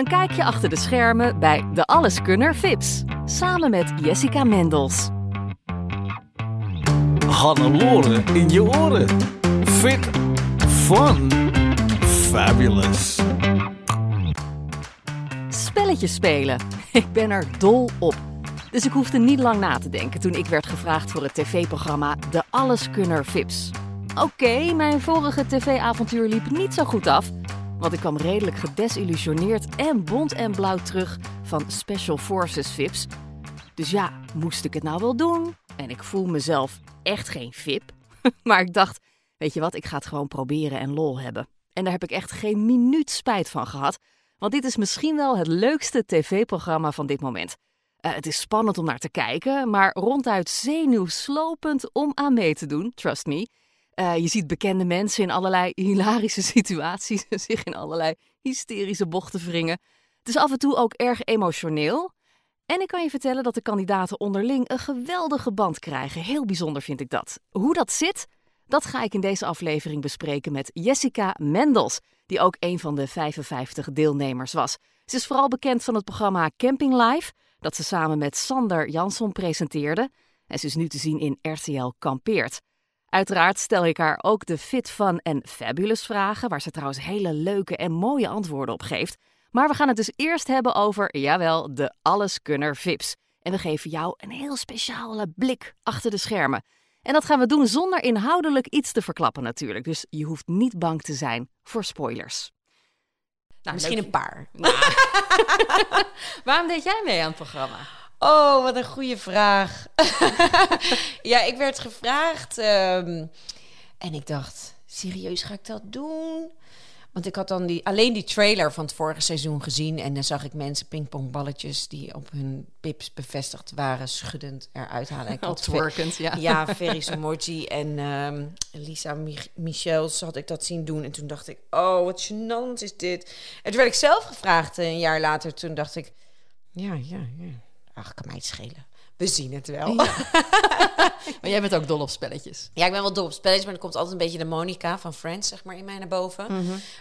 Een kijkje achter de schermen bij De Alleskunner Vips. Samen met Jessica Mendels. Hannelore in je oren. Fit, fun, fabulous. Spelletjes spelen. Ik ben er dol op. Dus ik hoefde niet lang na te denken toen ik werd gevraagd voor het tv-programma De Alleskunner Vips. Oké, mijn vorige tv-avontuur liep niet zo goed af, want ik kwam redelijk gedesillusioneerd en bont en blauw terug van Special Forces Vips. Dus ja, moest ik het nou wel doen? En ik voel mezelf echt geen VIP. Maar ik dacht, weet je wat, ik ga het gewoon proberen en lol hebben. En daar heb ik echt geen minuut spijt van gehad. Want dit is misschien wel het leukste tv-programma van dit moment. Uh, het is spannend om naar te kijken, maar ronduit zenuwslopend om aan mee te doen, trust me. Uh, je ziet bekende mensen in allerlei hilarische situaties zich in allerlei hysterische bochten wringen. Het is af en toe ook erg emotioneel. En ik kan je vertellen dat de kandidaten onderling een geweldige band krijgen. Heel bijzonder vind ik dat. Hoe dat zit, dat ga ik in deze aflevering bespreken met Jessica Mendels, die ook een van de 55 deelnemers was. Ze is vooral bekend van het programma Camping Live, dat ze samen met Sander Jansson presenteerde. En ze is nu te zien in RTL Kampeert. Uiteraard stel ik haar ook de fit, fun en fabulous vragen, waar ze trouwens hele leuke en mooie antwoorden op geeft. Maar we gaan het dus eerst hebben over, jawel, de alleskunner Vips. En we geven jou een heel speciale blik achter de schermen. En dat gaan we doen zonder inhoudelijk iets te verklappen natuurlijk. Dus je hoeft niet bang te zijn voor spoilers. Nou, Misschien een paar. Nou. Waarom deed jij mee aan het programma? Oh, wat een goede vraag. ja, ik werd gevraagd um, en ik dacht, serieus ga ik dat doen? Want ik had dan die, alleen die trailer van het vorige seizoen gezien. En dan zag ik mensen pingpongballetjes die op hun pips bevestigd waren, schuddend eruit halen. Ik had twerkend, ja. Ja, Ferry en um, Lisa Mich Michels had ik dat zien doen. En toen dacht ik, oh, wat gênant is dit. En toen werd ik zelf gevraagd een jaar later. Toen dacht ik, ja, ja, ja. Ach, kan mij het schelen. We zien het wel. maar jij bent ook dol op spelletjes. Ja, ik ben wel dol op spelletjes, maar er komt altijd een beetje de Monica van Friends, zeg maar, in mij naar boven.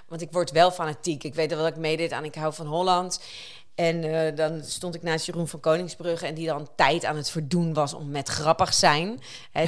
Want ik word wel fanatiek. Ik weet wel dat ik meedeed aan Ik hou van Holland. En uh, dan stond ik naast Jeroen van Koningsbrugge en die dan tijd aan het verdoen was om met grappig zijn.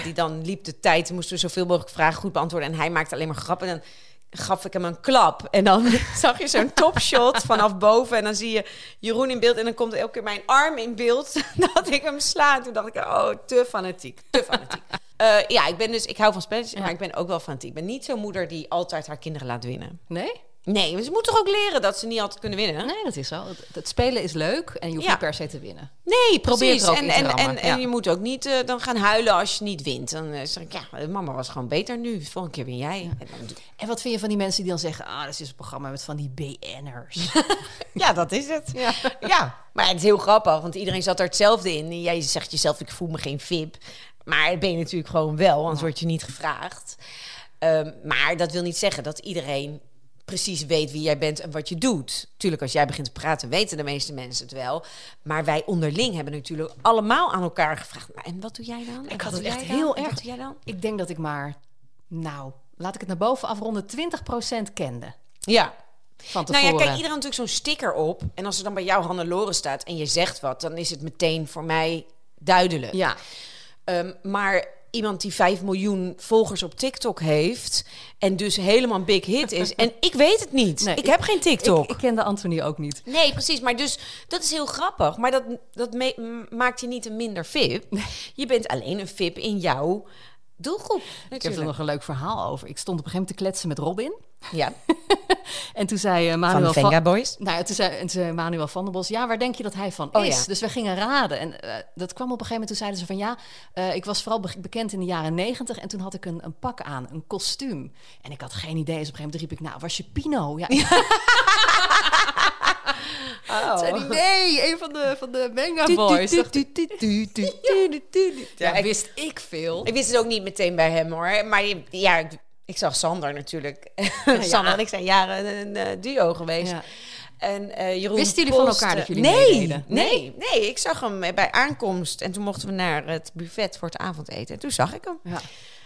Die dan liep de tijd, moesten we zoveel mogelijk vragen goed beantwoorden. En hij maakte alleen maar grappen. En dan gaf ik hem een klap. En dan zag je zo'n topshot vanaf boven. En dan zie je Jeroen in beeld. En dan komt elke keer mijn arm in beeld. dat ik hem sla. Toen dacht ik, oh, te fanatiek. Te fanatiek. uh, ja, ik ben dus, ik hou van spelletjes. Maar ik ben ook wel fanatiek. Ik ben niet zo'n moeder die altijd haar kinderen laat winnen. Nee? Nee, ze moeten toch ook leren dat ze niet altijd kunnen winnen? Nee, dat is zo. Het, spelen is leuk en je hoeft Ja. niet per se te winnen. Nee, Probeer er ook en, te en, en, ja. en je moet ook niet eh, dan gaan huilen als je niet wint. Dan eh, zeg ik, ja, mama was gewoon beter nu. Volgende keer win jij. En dan doe- En wat vind je van die mensen die dan zeggen... ah, dat is een programma met van die BN'ers. Ja, dat is het. Ja. maar het is heel grappig, want iedereen zat er hetzelfde in. Jij zegt jezelf, ik voel me geen VIP. Maar dat ben je natuurlijk gewoon wel, anders word je niet gevraagd. Ehm, maar dat wil niet zeggen dat iedereen precies weet wie jij bent en wat je doet. Tuurlijk, als jij begint te praten, weten de meeste mensen het wel. Maar wij onderling hebben natuurlijk allemaal aan elkaar gevraagd. "Maar En wat doe jij dan? En Ik had het echt dan? heel erg. Wat doe jij dan? Ik denk dat ik maar, nou, laat ik het naar boven afronden... 20% kende Ja. van Nou tevoren. ja, kijk, iedereen natuurlijk zo'n sticker op. En als er dan bij jou Hannelore staat en je zegt wat, dan is het meteen voor mij duidelijk. Ja, Ehm, maar iemand die 5 miljoen volgers op TikTok heeft en dus helemaal een big hit is. en ik weet het niet. Nee, ik, ik- heb geen TikTok. Ik, ik kende Anthony ook niet. Nee, precies. Maar dus dat is heel grappig. Maar dat, dat maakt je niet een minder VIP. Je bent alleen een VIP in jouw doelgroep. Ik heb er Natuurlijk. nog een leuk verhaal over. Ik stond op een gegeven moment te kletsen met Robin. Ja, En toen zei eh, van Manuel de Venga Boys. Nou, ja, toen zei, en toen zei Manuel van der Bos, ja, waar denk je dat hij van Oh, is? ja. Dus we gingen raden. En eh, dat kwam op een gegeven moment, toen zeiden ze van ja, eh, ik was vooral be- bekend in de jaren negentig en toen had ik een, een pak aan, een kostuum. En ik had geen idee. Dus op een gegeven moment riep ik, nou, was je Pino? Ja, Oh. zei die, nee, een van de, van de Manga Boys. Ja, wist ik veel. ik wist het ook niet meteen bij hem hoor. Maar ja, ik, zag Sander natuurlijk. Sander en ik zijn jaren een eh, duo geweest. Ja. En, eh, Jeroen Wisten jullie van elkaar dat jullie nee, meededen? Nee, nee, ik zag hem bij aankomst. En toen mochten we naar het buffet voor het avondeten. En toen zag ik hem. Ja.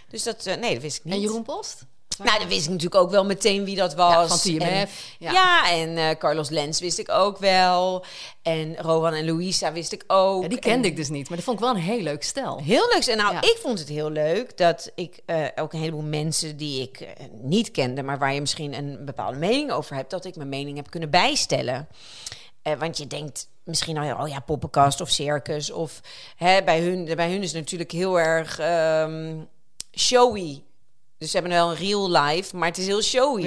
Dus dat, eh, nee, dat wist ik niet. En Jeroen Post? Nou, dan wist ik natuurlijk ook wel meteen wie dat was. Ja, van En, ja. ja. en eh, Carlos Lens wist ik ook wel. En Rowan en Louisa wist ik ook. Ja, die kende En- ik dus niet, maar dat vond ik wel een heel leuk stel. Heel leuk. En nou, ik vond het heel leuk dat ik eh, ook een heleboel mensen die ik eh, niet kende, maar waar je misschien een bepaalde mening over hebt, dat ik mijn mening heb kunnen bijstellen. Want je denkt misschien al, oh ja, poppenkast of circus. Of hè, bij, hun, bij hun is het natuurlijk heel erg ehm, showy. Dus ze hebben wel een real life, maar het is heel showy.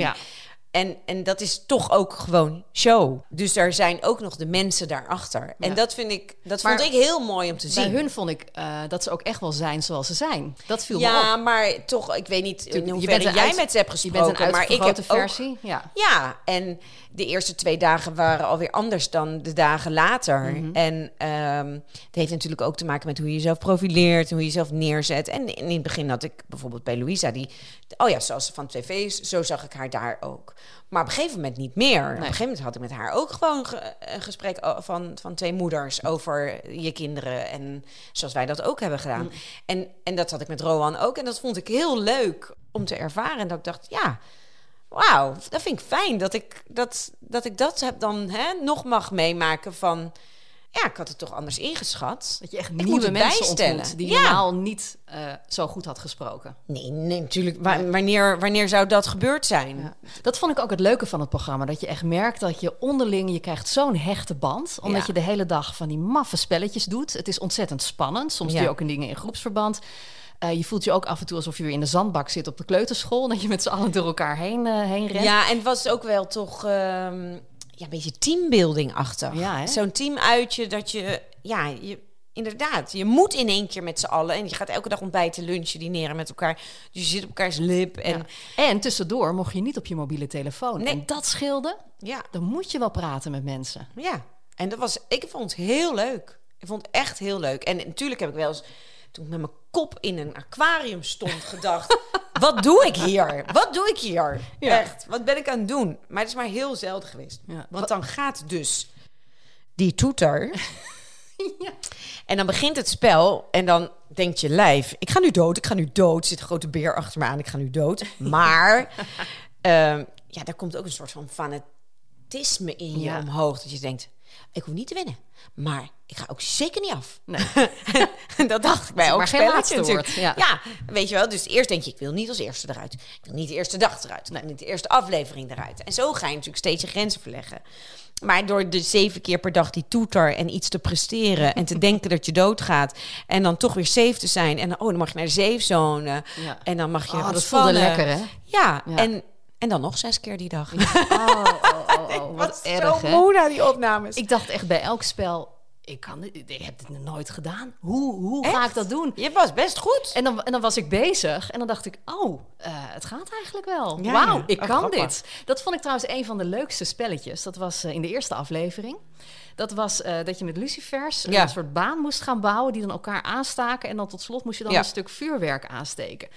En, en dat is toch ook gewoon show. Dus er zijn ook nog de mensen daarachter. En Ja. dat vind ik, dat Maar vond ik heel mooi om te zien. Bij hun vond ik eh, dat ze ook echt wel zijn zoals ze zijn. Dat viel me Ja, op. maar toch, ik weet niet in Je hoeverre jij uit- met ze hebt Je gesproken. bent een maar ik heb uitvergrote ook, versie. Ja. Ja, en de eerste twee dagen waren alweer anders dan de dagen later. Mhm. En ehm het heeft natuurlijk ook te maken met hoe je jezelf profileert, hoe je jezelf neerzet. En in het begin had ik bijvoorbeeld bij Louisa die, oh ja, zoals ze van tv is, zo zag ik haar daar ook. Maar op een gegeven moment niet meer. Op een gegeven moment had ik met haar ook gewoon ge- een gesprek o- van, van twee moeders over je kinderen. En zoals wij dat ook hebben gedaan. En, en dat had ik met Rowan ook. En dat vond ik heel leuk om te ervaren. En dat ik dacht, ja, wauw, dat vind ik fijn dat ik dat, dat, ik dat heb dan hè, nog mag meemaken van... Ja, ik had het toch anders ingeschat. Dat je echt nieuwe mensen ontmoet die je Ja. normaal niet eh, zo goed had gesproken. Nee, nee natuurlijk. Wa- wanneer, wanneer zou dat gebeurd zijn? Ja. Dat vond ik ook het leuke van het programma. Dat je echt merkt dat je onderling, je krijgt zo'n hechte band. Omdat Ja. je de hele dag van die maffe spelletjes doet. Het is ontzettend spannend. Soms doe je ook in dingen in groepsverband. Eh, je voelt je ook af en toe alsof je weer in de zandbak zit op de kleuterschool. Dat je met z'n allen door elkaar heen, eh, heen rent. Ja, en het was ook wel toch ehm, ja, een beetje teambuilding-achtig. Ja, hè? Zo'n teamuitje dat je, ja, je, inderdaad, je moet in één keer met z'n allen. En je gaat elke dag ontbijten, lunchen, dineren met elkaar. Dus je zit op elkaars lip. En Ja. En tussendoor mocht je niet op je mobiele telefoon. Nee. En dat scheelde. ja, Dan moet je wel praten met mensen. ja. En dat was, ik vond het heel leuk. Ik vond het echt heel leuk. En natuurlijk heb ik wel eens, toen ik met mijn kop in een aquarium stond, gedacht... wat doe ik hier? Wat doe ik hier? Ja. Echt, wat ben ik aan het doen? Maar het is maar heel zelden geweest. Ja. Want dan gaat dus die toeter... Ja. En dan begint het spel en dan denkt je lijf... ik ga nu dood, ik ga nu dood. Er zit een grote beer achter me aan, ik ga nu dood. Maar ehm, ja, daar komt ook een soort van fanatisme in je omhoog. Dat je denkt, ik hoef niet te winnen. Maar ik ga ook zeker niet af. Nee. Dat dacht ik bij ook spelletje laatste natuurlijk. woord, Ja. weet je wel. Dus eerst denk je, ik wil niet als eerste eruit. Ik wil niet de eerste dag eruit. Wil niet de eerste aflevering eruit. En zo ga je natuurlijk steeds je grenzen verleggen. Maar door de zeven keer per dag die toeter en iets te presteren en te denken dat je doodgaat en dan toch weer safe te zijn en dan, oh, dan mag je naar de safe zone Ja. en dan mag je Oh, dat voelde lekker, hè? Ja, Ja. En, en dan nog zes keer die dag. Oh, oh, oh, oh, wat erg, zo hè? moe na die opnames. Ik dacht echt bij elk spel, ik, kan dit, ik heb dit nog nooit gedaan. Hoe, hoe ga ik dat doen? Je was best goed. En dan, en dan was ik bezig en dan dacht ik, oh, eh, het gaat eigenlijk wel. Ja, Wauw, ik Oh, kan grappig. dit. Dat vond ik trouwens een van de leukste spelletjes. Dat was eh, in de eerste aflevering. Dat was eh, dat je met lucifers Ja. een soort baan moest gaan bouwen... die dan elkaar aanstaken. En dan tot slot moest je dan Ja. een stuk vuurwerk aansteken.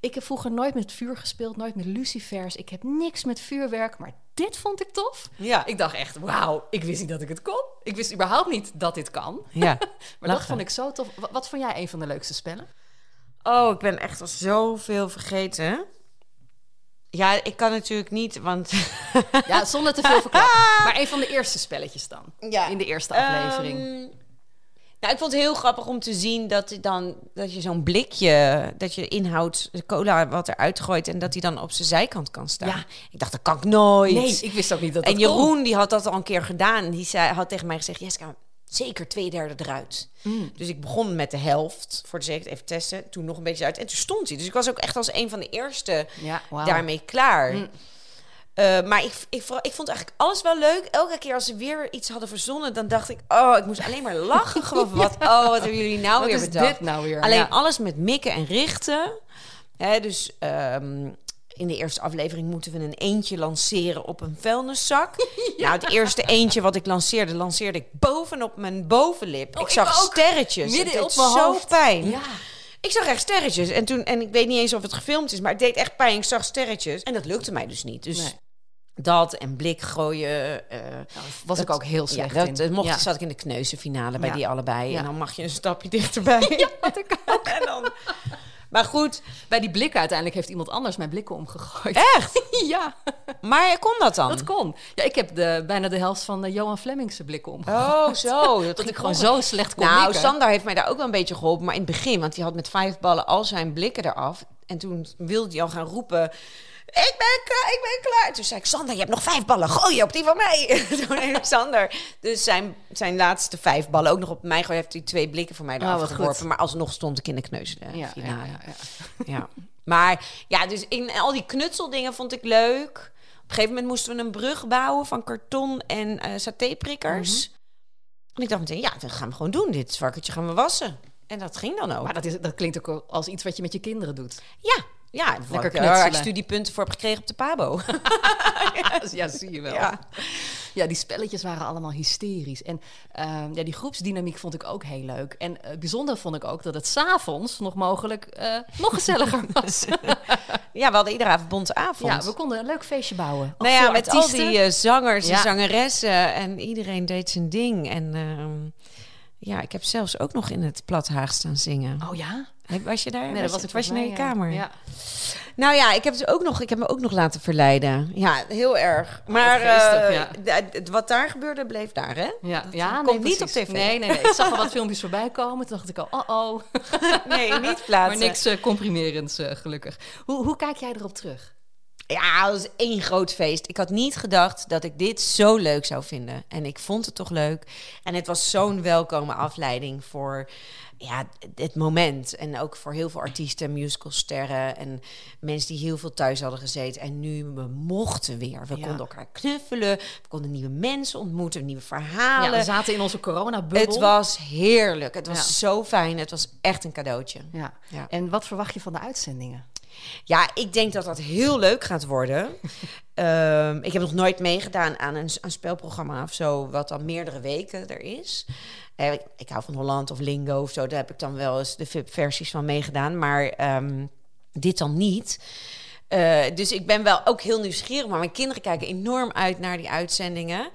Ik heb vroeger nooit met vuur gespeeld, nooit met lucifers. Ik heb niks met vuurwerk, maar dit vond ik tof. Ja. Ik dacht echt, wauw, ik wist niet dat ik het kon. Ik wist überhaupt niet dat dit kan. Ja, Maar dat vond ik zo tof. Wa- Wat vond jij een van de leukste spellen? Oh, ik ben echt al zoveel vergeten. Ja, ik kan natuurlijk niet, want... Ja, zonder te veel verklappen. Maar een van de eerste spelletjes dan. Ja. In de eerste aflevering. Ehm, Nou, ik vond het heel grappig om te zien dat, dan, dat je zo'n blikje, dat je inhoud, de cola wat eruit gooit en dat hij dan op zijn zijkant kan staan. Ja. Ik dacht, dat kan ik nooit. Nee, ik wist ook niet dat dat en Jeroen, die had dat al een keer gedaan. Die zei, had tegen mij gezegd, Jessica, zeker twee derde eruit. Mm. Dus ik begon met de helft, voor de zekerheid even testen. Toen nog een beetje uit. En toen stond hij. Dus ik was ook echt als een van de eerste Ja, daarmee klaar. Mm. Eh, maar ik, ik, vooral- ik vond eigenlijk alles wel leuk. Elke keer als ze weer iets hadden verzonnen, dan dacht ik... Oh, ik moest alleen maar lachen. Gewoon wat, oh, wat hebben jullie nou Wat weer bedacht? dit nou weer? Alleen Ja. alles met mikken en richten. Hè, dus ehm, in de eerste aflevering moeten we een eentje lanceren op een vuilniszak. Nou, het eerste eentje wat ik lanceerde, lanceerde ik bovenop mijn bovenlip. Oh, ik zag sterretjes. Midden het op mijn zo hoofd. pijn. Ja. Ik zag echt sterretjes. En, toen, en ik weet niet eens of het gefilmd is, maar het deed echt pijn. Ik zag sterretjes. En dat lukte mij dus niet. Dus Nee. dat en blik gooien. eh, was dat- ik ook heel slecht ja, in. dat, mocht, Ja. zat ik in de kneuzenfinale bij Ja. die allebei. Ja. En dan mag je een stapje dichterbij. Ja, en dan... Maar goed, Bij die blikken uiteindelijk heeft iemand anders mijn blikken omgegooid. echt? ja, Maar kon dat dan? dat kon. Ja, ik heb de, bijna de helft van eh, Johan Flemmingse blikken omgegooid. Oh, zo. Dat, dat ik gewoon zo slecht kon Nou. Sander heeft mij daar ook wel een beetje geholpen. Maar in het begin, want hij had met vijf ballen al zijn blikken eraf. En toen wilde hij al gaan roepen... Ik ben klaar, ik ben klaar. Toen zei ik, Sander, je hebt nog vijf ballen. Gooi je op die van mij. toen heeft Sander dus zijn, zijn laatste vijf ballen ook nog op mij gegooid. Heeft hij twee blikken voor mij Oh, eraf geworpen. Maar alsnog stond ik in de kneuzen ja, ja, ja. Maar ja, dus in al die knutseldingen vond ik leuk. Op een gegeven moment moesten we een brug bouwen van karton en eh satéprikkers. En ik dacht meteen, ja, dat gaan we gewoon doen. Dit varkentje gaan we wassen. En dat ging dan ook. Maar dat, is, dat klinkt ook als iets wat je met je kinderen doet. ja, ja, Lekker knutselen. waar ik studiepunten voor heb gekregen op de Pabo. ja, zie je wel. Ja. ja. die spelletjes waren allemaal hysterisch. En ehm, ja, die groepsdynamiek vond ik ook heel leuk. En eh, bijzonder vond ik ook dat het s'avonds nog mogelijk eh, nog gezelliger was. ja, we hadden iedere avond bonte avond. ja, we konden een leuk feestje bouwen. Nou ja, met artiesten. al die eh, zangers en Ja. zangeressen. En iedereen deed zijn ding. En ehm, ja, ik heb zelfs ook nog in het Plat Haag staan zingen. Oh ja? Was je daar? Nee, dat was ik was je in je ja. kamer? Ja. Nou ja, ik heb, het ook nog, ik heb me ook nog laten verleiden. Ja, heel erg. Maar wat geestig, eh, ja. wat daar gebeurde, bleef daar, hè? Ja, Dat ja komt niet precies. op tv. Nee, nee, nee. Ik zag al wat filmpjes voorbij komen. Toen dacht ik al, oh oh. Nee, niet Maar plaatsen. niks eh, comprimerends, eh, gelukkig. Hoe, hoe kijk jij erop terug? Ja, dat was één groot feest. Ik had niet gedacht dat ik dit zo leuk zou vinden. En ik vond het toch leuk. En het was zo'n welkome afleiding voor ja, het moment. En ook voor heel veel artiesten, musicalsterren en mensen die heel veel thuis hadden gezeten. En nu we mochten weer. We Ja. konden elkaar knuffelen. We konden nieuwe mensen ontmoeten, nieuwe Ja, verhalen. we zaten in onze coronabubbel. het was heerlijk. Het was Ja. zo fijn. Het was echt een cadeautje. Ja. En wat verwacht je van de uitzendingen? Ja, ik denk dat dat heel leuk gaat worden. Ehm, ik heb nog nooit meegedaan aan een, een spelprogramma of zo, wat dan meerdere weken er is. Eh, ik, ik hou van Holland of Lingo of zo, daar heb ik dan wel eens de VIP-versies van meegedaan, maar ehm, dit dan niet. Eh, dus ik ben wel ook heel nieuwsgierig, maar mijn kinderen kijken enorm uit naar die uitzendingen.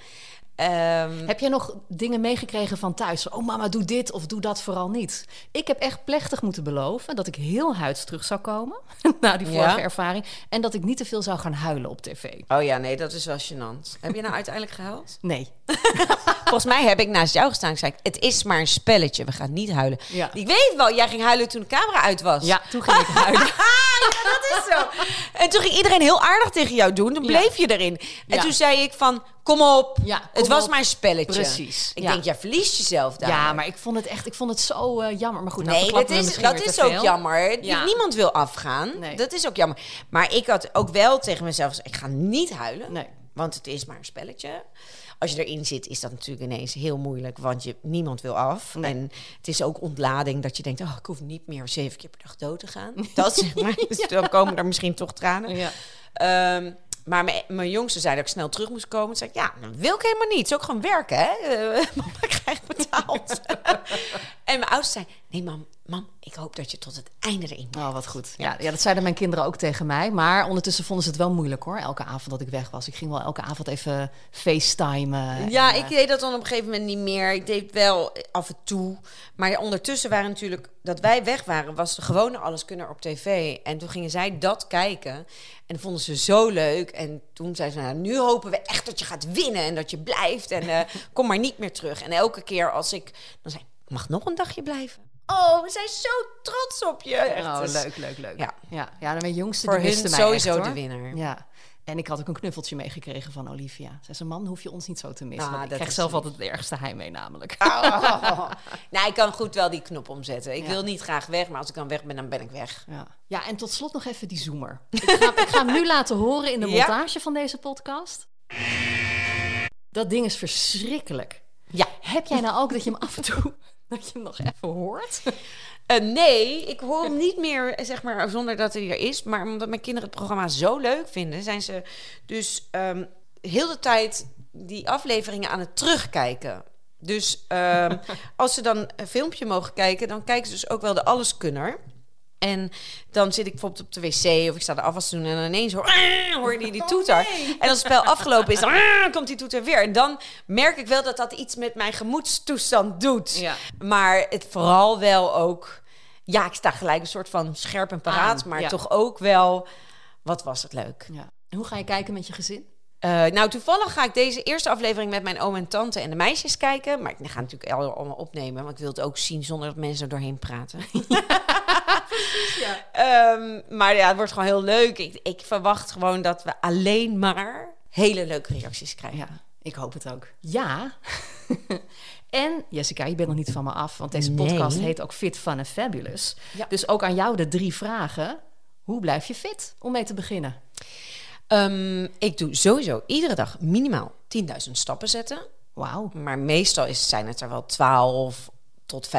Ehm, Heb jij nog dingen meegekregen van thuis? Oh mama, doe dit of doe dat vooral niet. Ik heb echt plechtig moeten beloven dat ik heel huids terug zou komen na die vorige Ja? ervaring. En dat ik niet te veel zou gaan huilen op tv. oh ja, nee, dat is wel gênant. heb je nou uiteindelijk gehuild? Nee. Volgens mij heb ik naast jou gestaan en zei ik, het is maar een spelletje, we gaan niet huilen. Ja. Ik weet wel, jij ging huilen toen de camera uit was. Ja, toen ging ik huilen. ja, dat is zo. En toen ging iedereen heel aardig tegen jou doen, dan Ja. bleef je erin. En Ja. toen zei ik van, kom op, kom het was op. maar een spelletje. Precies, Ik denk, jij verliest jezelf daar. Ja, maar ik vond het echt, ik vond het zo eh, jammer. Maar goed, nou Nee, dat is, dat is ook veel. jammer. Ja. Niemand wil afgaan. Nee. Dat is ook jammer. Maar ik had ook wel tegen mezelf gezegd, ik ga niet huilen. Nee. Want het is maar een spelletje. Als je erin zit, is dat natuurlijk ineens heel moeilijk. Want je, niemand wil af. Nee. En het is ook ontlading dat je denkt... Oh, ik hoef niet meer zeven keer per dag dood te gaan. Dat zeg maar. Dus dan komen er misschien toch tranen. Ja. Ehm, maar mijn, mijn jongste zei dat ik snel terug moest komen. Toen zei ik, ja, dat wil ik helemaal niet. Het is ook gewoon werken, hè? Eh, mama krijgt betaald. en mijn oudste zei, nee mam, mam, ik hoop dat je tot het einde erin. Oh, wat goed. Ja, ja, dat zeiden mijn kinderen ook tegen mij. Maar ondertussen vonden ze het wel moeilijk hoor. Elke avond dat ik weg was. Ik ging wel elke avond even facetimen. Ja, En, ik eh, deed dat dan op een gegeven moment niet meer. Ik deed wel af en toe. Maar ondertussen waren natuurlijk... Dat wij weg waren, was de gewone Alleskunner op tv. En toen gingen zij dat kijken. En dat vonden ze zo leuk. En toen zeiden ze, nou, nu hopen we echt dat je gaat winnen. En dat je blijft. En eh, kom maar niet meer terug. En elke keer als ik... Dan zei ik, mag nog een dagje blijven. Oh, we zijn zo trots op je. Echt, Oh, dus leuk, leuk, leuk. Ja. ja, ja dan mijn jongste Voor die hun mij sowieso echt, de winnaar. Ja. En ik had ook een knuffeltje meegekregen van Olivia. Zij zei, man, hoef je ons niet zo te missen. Ah, ik krijg zelf lief. altijd het ergste heimwee namelijk. Oh. nou, ik kan goed wel die knop omzetten. Ik Ja. wil niet graag weg, maar als ik dan weg ben, dan ben ik weg. Ja. ja, en tot slot nog even die zoomer. Ik ga, ik ga hem nu laten horen in de Ja. montage van deze podcast. Dat ding is verschrikkelijk. Ja. Heb jij nou ook dat je hem af en toe... dat je hem nog even hoort? Eh, nee, ik hoor hem niet meer, zeg maar, zonder dat hij er is. Maar omdat mijn kinderen het programma zo leuk vinden, zijn ze dus ehm, heel de tijd die afleveringen aan het terugkijken. Dus ehm, als ze dan een filmpje mogen kijken, dan kijken ze dus ook wel de Alleskunner. En dan zit ik bijvoorbeeld op de wc of ik sta de afwas te doen en ineens hoor, "Ah", hoor je die toeter. En als het spel afgelopen is, dan "Ah", komt die toeter weer. En dan merk ik wel dat dat iets met mijn gemoedstoestand doet. Ja. Maar het vooral wel ook... Ja, ik sta gelijk een soort van scherp en paraat. Aan, maar ja. toch ook wel... Wat was het leuk. Ja. Hoe ga je kijken met je gezin? Eh, nou, toevallig ga ik deze eerste aflevering met mijn oom en tante en de meisjes kijken. Maar ik ga natuurlijk al- allemaal opnemen. Want ik wil het ook zien zonder dat mensen er doorheen praten. Ehm, maar ja, het wordt gewoon heel leuk. Ik, ik verwacht gewoon dat we alleen maar hele leuke reacties krijgen. Ja, ik hoop het ook. Ja. en Jessica, je bent nog niet van me af, want deze Nee. podcast heet ook Fit, Fun en Fabulous. Ja. Dus ook aan jou de drie vragen. Hoe blijf je fit? Om mee te beginnen. Ehm, ik doe sowieso iedere dag minimaal 10.000 stappen zetten. Wauw. Maar meestal is, zijn het er wel 12 tot 15.000.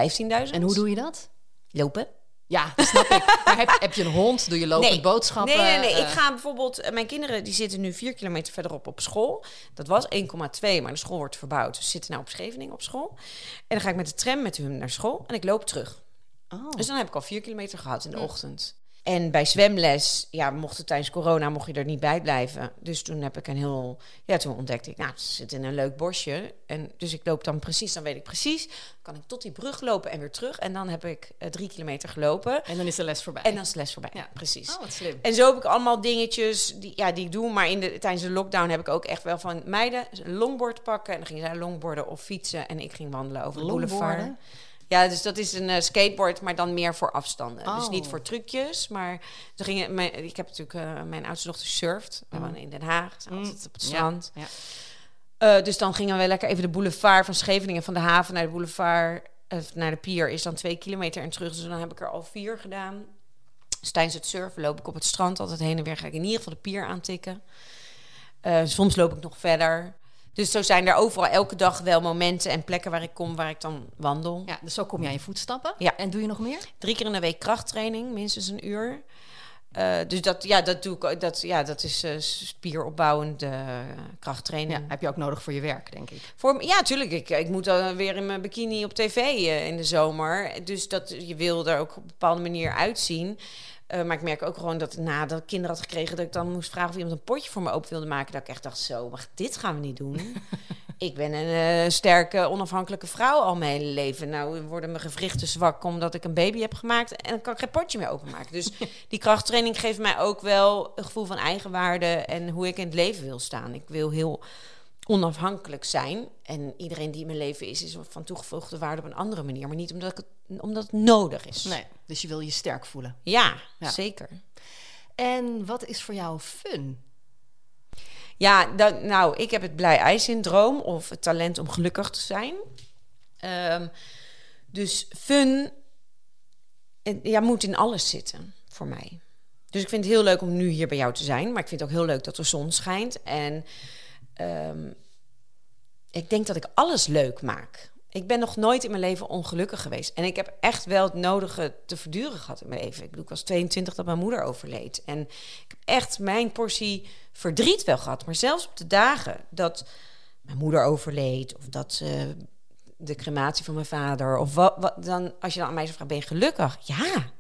En hoe doe je dat? Lopen? Ja, snap ik. Maar heb, heb je een hond? Doe je lopend boodschappen? Nee, nee, nee. Eh, Ik ga bijvoorbeeld... eh, Mijn kinderen die zitten nu vier kilometer verderop op school. Dat was 1,2, maar de school wordt verbouwd. Dus ze zitten nou op Scheveningen op school. En dan ga ik met de tram met hun naar school en ik loop terug. oh. Dus dan heb ik al vier kilometer gehad in de ochtend. En bij zwemles, ja, mocht het tijdens corona, mocht je er niet bij blijven. Dus toen heb ik een heel, ja, toen ontdekte ik, nou, het zit in een leuk bosje. En dus ik loop dan precies, dan weet ik precies, kan ik tot die brug lopen en weer terug. En dan heb ik eh, drie kilometer gelopen. En dan is de les voorbij. En dan is de les voorbij. Ja. precies. Oh, wat slim. En zo heb ik allemaal dingetjes die, ja, die ik doe. Maar in de, tijdens de lockdown heb ik ook echt wel van meiden een longboard pakken. En dan gingen zij longboarden of fietsen. En ik ging wandelen over de boulevard. Ja, dus dat is een eh, skateboard, maar dan meer voor afstanden. Dus Oh. niet voor trucjes, maar ze gingen, mijn, ik heb natuurlijk, eh, mijn oudste dochter surft. We wonen in Den Haag, zijn altijd op het strand. Ja. Eh, dus dan gingen we lekker even de boulevard van Scheveningen, van de haven naar de boulevard, naar de pier, is dan twee kilometer en terug. Dus dan heb ik er al vier gedaan. Dus tijdens het surfen loop ik op het strand altijd heen en weer. Ga ik in ieder geval de pier aantikken. Soms loop ik nog verder. Dus zo zijn er overal elke dag wel momenten en plekken waar ik kom, waar ik dan wandel. ja, dus zo kom je aan je voetstappen. Ja. En doe je nog meer? Drie keer in de week krachttraining, minstens een uur. Eh, dus dat, ja, dat doe ik. Dat, ja, dat is eh, spieropbouwende krachttraining. Ja, heb je ook nodig voor je werk, denk ik. Voor, ja, tuurlijk. Ik, ik moet dan weer in mijn bikini op tv eh, in de zomer. Dus dat, je wil er ook op een bepaalde manier uitzien. Eh, maar ik merk ook gewoon dat nadat ik kinderen had gekregen... dat ik dan moest vragen of iemand een potje voor me open wilde maken. Dat ik echt dacht, zo, maar dit gaan we niet doen. ik ben een eh, sterke, onafhankelijke vrouw al mijn hele leven. Nou worden mijn gewrichten zwak omdat ik een baby heb gemaakt... en dan kan ik geen potje meer openmaken. Dus die krachttraining geeft mij ook wel een gevoel van eigenwaarde... en hoe ik in het leven wil staan. Ik wil heel onafhankelijk zijn. En iedereen die in mijn leven is, is van toegevoegde waarde op een andere manier. Maar niet omdat, ik het, omdat het nodig is. Nee, dus je wil je sterk voelen. Ja, Ja. zeker. En wat is voor jou fun? Ja, dat, nou, ik heb het blij ei-syndroom of het talent om gelukkig te zijn. Ehm, dus fun ja, moet in alles zitten voor mij. Dus ik vind het heel leuk om nu hier bij jou te zijn. Maar ik vind het ook heel leuk dat de zon schijnt. En ehm, ik denk dat ik alles leuk maak. Ik ben nog nooit in mijn leven ongelukkig geweest. En ik heb echt wel het nodige te verduren gehad in mijn leven. Ik, bedoel, ik was 22 dat mijn moeder overleed. En ik heb echt mijn portie verdriet wel gehad. Maar zelfs op de dagen dat mijn moeder overleed... of dat eh, de crematie van mijn vader... of wat, dan, als je dan aan mij zou vragen, ben je gelukkig? Ja,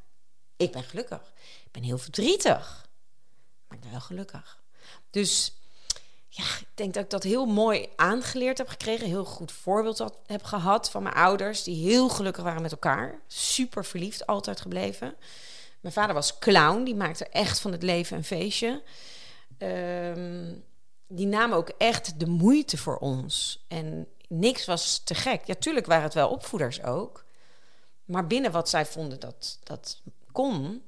ik ben gelukkig. Ik ben heel verdrietig. Maar ik ben wel gelukkig. Dus ja, ik denk dat ik dat heel mooi aangeleerd heb gekregen. Heel goed voorbeeld had, heb gehad van mijn ouders, die heel gelukkig waren met elkaar. Super verliefd, altijd gebleven. Mijn vader was clown, die maakte echt van het leven een feestje. Ehm, die nam ook echt de moeite voor ons. En niks was te gek. Ja, tuurlijk waren het wel opvoeders ook. Maar binnen wat zij vonden dat dat kon,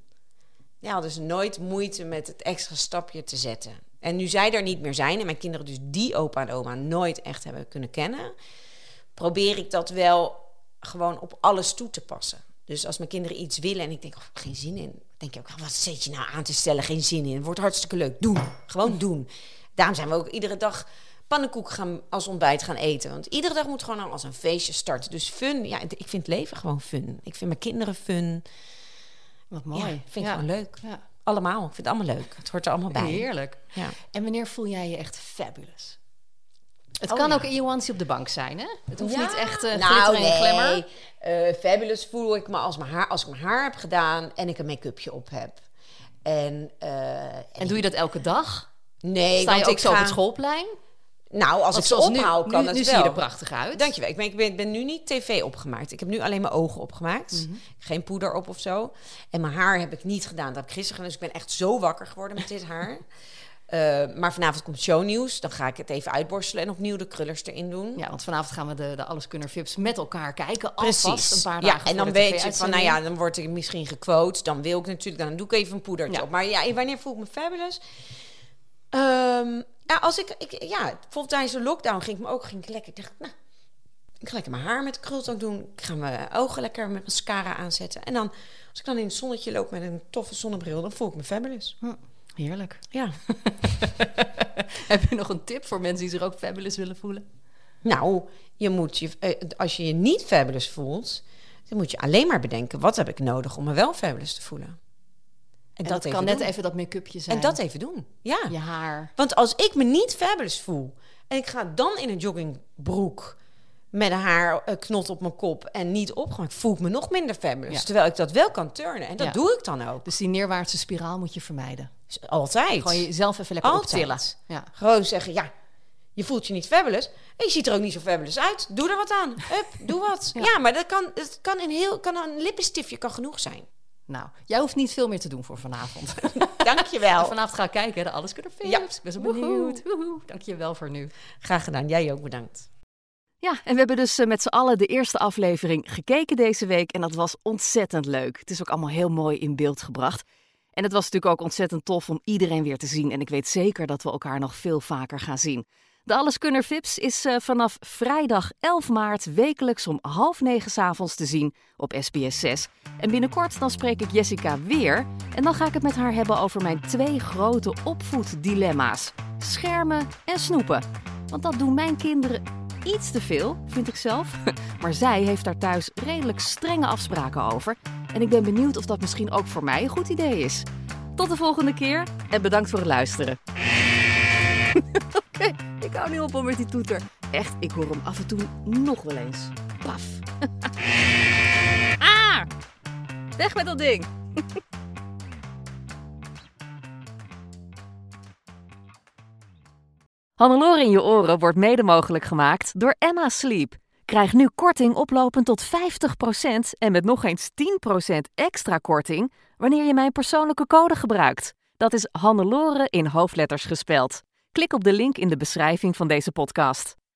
ja, hadden ze nooit moeite met het extra stapje te zetten. En nu zij er niet meer zijn en mijn kinderen dus die opa en oma nooit echt hebben kunnen kennen, probeer ik dat wel gewoon op alles toe te passen. Dus als mijn kinderen iets willen en ik denk, oh, geen zin in, denk ik ook, wat zet je nou aan te stellen? Geen zin in. Het wordt hartstikke leuk. Doen. Gewoon doen. Daarom zijn we ook iedere dag pannenkoek gaan als ontbijt gaan eten. Want iedere dag moet gewoon als een feestje starten. Dus fun, ja, ik vind het leven gewoon fun. Ik vind mijn kinderen fun. Wat mooi. Ja, vind ik Ja. gewoon leuk. Ja. Allemaal. Ik vind het allemaal leuk. Het hoort er allemaal bij. Heerlijk. Ja. En wanneer voel jij je echt fabulous? Het Oh, kan ja. ook in je onesie op de bank zijn, hè? Het hoeft Ja. niet echt uh, nou, nee. glamour. Eh, fabulous voel ik me als, mijn haar, als ik mijn haar heb gedaan en ik een make-upje op heb. En, eh, En doe je dat elke dag? nee, Sta je want ook ik zo op het schoolplein? Nou, als Want ik ze zoals nu- kan nu, het nu wel. zie je er prachtig uit. Dankjewel. Ik ben, ik ben, ben nu niet tv opgemaakt. Ik heb nu alleen mijn ogen opgemaakt. Mhm. Geen poeder op of zo. En mijn haar heb ik niet gedaan. Dat heb ik gisteren gedaan. Dus ik ben echt zo wakker geworden met dit haar. Eh, maar vanavond komt shownieuws. Dan ga ik het even uitborstelen en opnieuw de krullers erin doen. Ja, want vanavond gaan we de, de Alleskunner Vips met elkaar kijken. Alvast een paar ja, dagen en dan weet je van, nou ja, dan word ik misschien gequote. Dan wil ik natuurlijk, dan doe ik even een poedertje Ja. op. Maar ja, wanneer voel ik me fabulous? Ehm, ja, als ik, ik, ja, bijvoorbeeld tijdens de lockdown ging ik me ook ging ik lekker, ik dacht, nou, ik ga lekker mijn haar met krultang doen. Ik ga mijn ogen lekker met mascara aanzetten. En dan, als ik dan in het zonnetje loop met een toffe zonnebril, dan voel ik me fabulous. Heerlijk. Ja. Heb je nog een tip voor mensen die zich ook fabulous willen voelen? Nou, je moet je, eh, als je je niet fabulous voelt, dan moet je alleen maar bedenken: wat heb ik nodig om me wel fabulous te voelen? En, En dat, kan net doen. even dat make-upje zijn. En dat even doen. Ja. Je haar. Want als ik me niet fabulous voel en ik ga dan in een joggingbroek met een haar eh, knot op mijn kop en niet opgemaakt, voel ik me nog minder fabulous. Ja. Terwijl ik dat wel kan turnen. En dat Ja. doe ik dan ook. Dus die neerwaartse spiraal moet je vermijden. Altijd. Gewoon jezelf even lekker Altijd. optillen. Ja. Gewoon zeggen, ja, je voelt je niet fabulous. En je ziet er ook niet zo fabulous uit. Doe er wat aan. Hup, doe wat. Ja. Ja, maar dat kan, dat kan, een heel, kan een lippenstiftje kan genoeg zijn. Nou, jij hoeft niet veel meer te doen voor vanavond. Dankjewel. vanavond ga ik kijken, de Alles Kunnen Films. Ja. Ik ben zo benieuwd. Woehoe. Dank je wel voor nu. Graag gedaan. Jij ook bedankt. Ja, en we hebben dus eh, met z'n allen de eerste aflevering gekeken deze week. En dat was ontzettend leuk. Het is ook allemaal heel mooi in beeld gebracht. En het was natuurlijk ook ontzettend tof om iedereen weer te zien. En ik weet zeker dat we elkaar nog veel vaker gaan zien. De Alleskunner Vips is eh, vanaf vrijdag 11 maart wekelijks om half negen 's avonds te zien op SBS 6. En binnenkort dan spreek ik Jessica weer. En dan ga ik het met haar hebben over mijn twee grote opvoeddilemma's. Schermen en snoepen. Want dat doen mijn kinderen iets te veel, vind ik zelf. Maar zij heeft daar thuis redelijk strenge afspraken over. En ik ben benieuwd of dat misschien ook voor mij een goed idee is. Tot de volgende keer en bedankt voor het luisteren. Ik hou niet op om met die toeter. Echt, ik hoor hem af en toe nog wel eens. Paf. ah! Weg met dat ding. Hannelore in je oren wordt mede mogelijk gemaakt door Emma Sleep. Krijg nu korting oplopend tot 50% en met nog eens 10% extra korting wanneer je mijn persoonlijke code gebruikt. Dat is Hannelore in hoofdletters gespeld. Klik op de link in de beschrijving van deze podcast.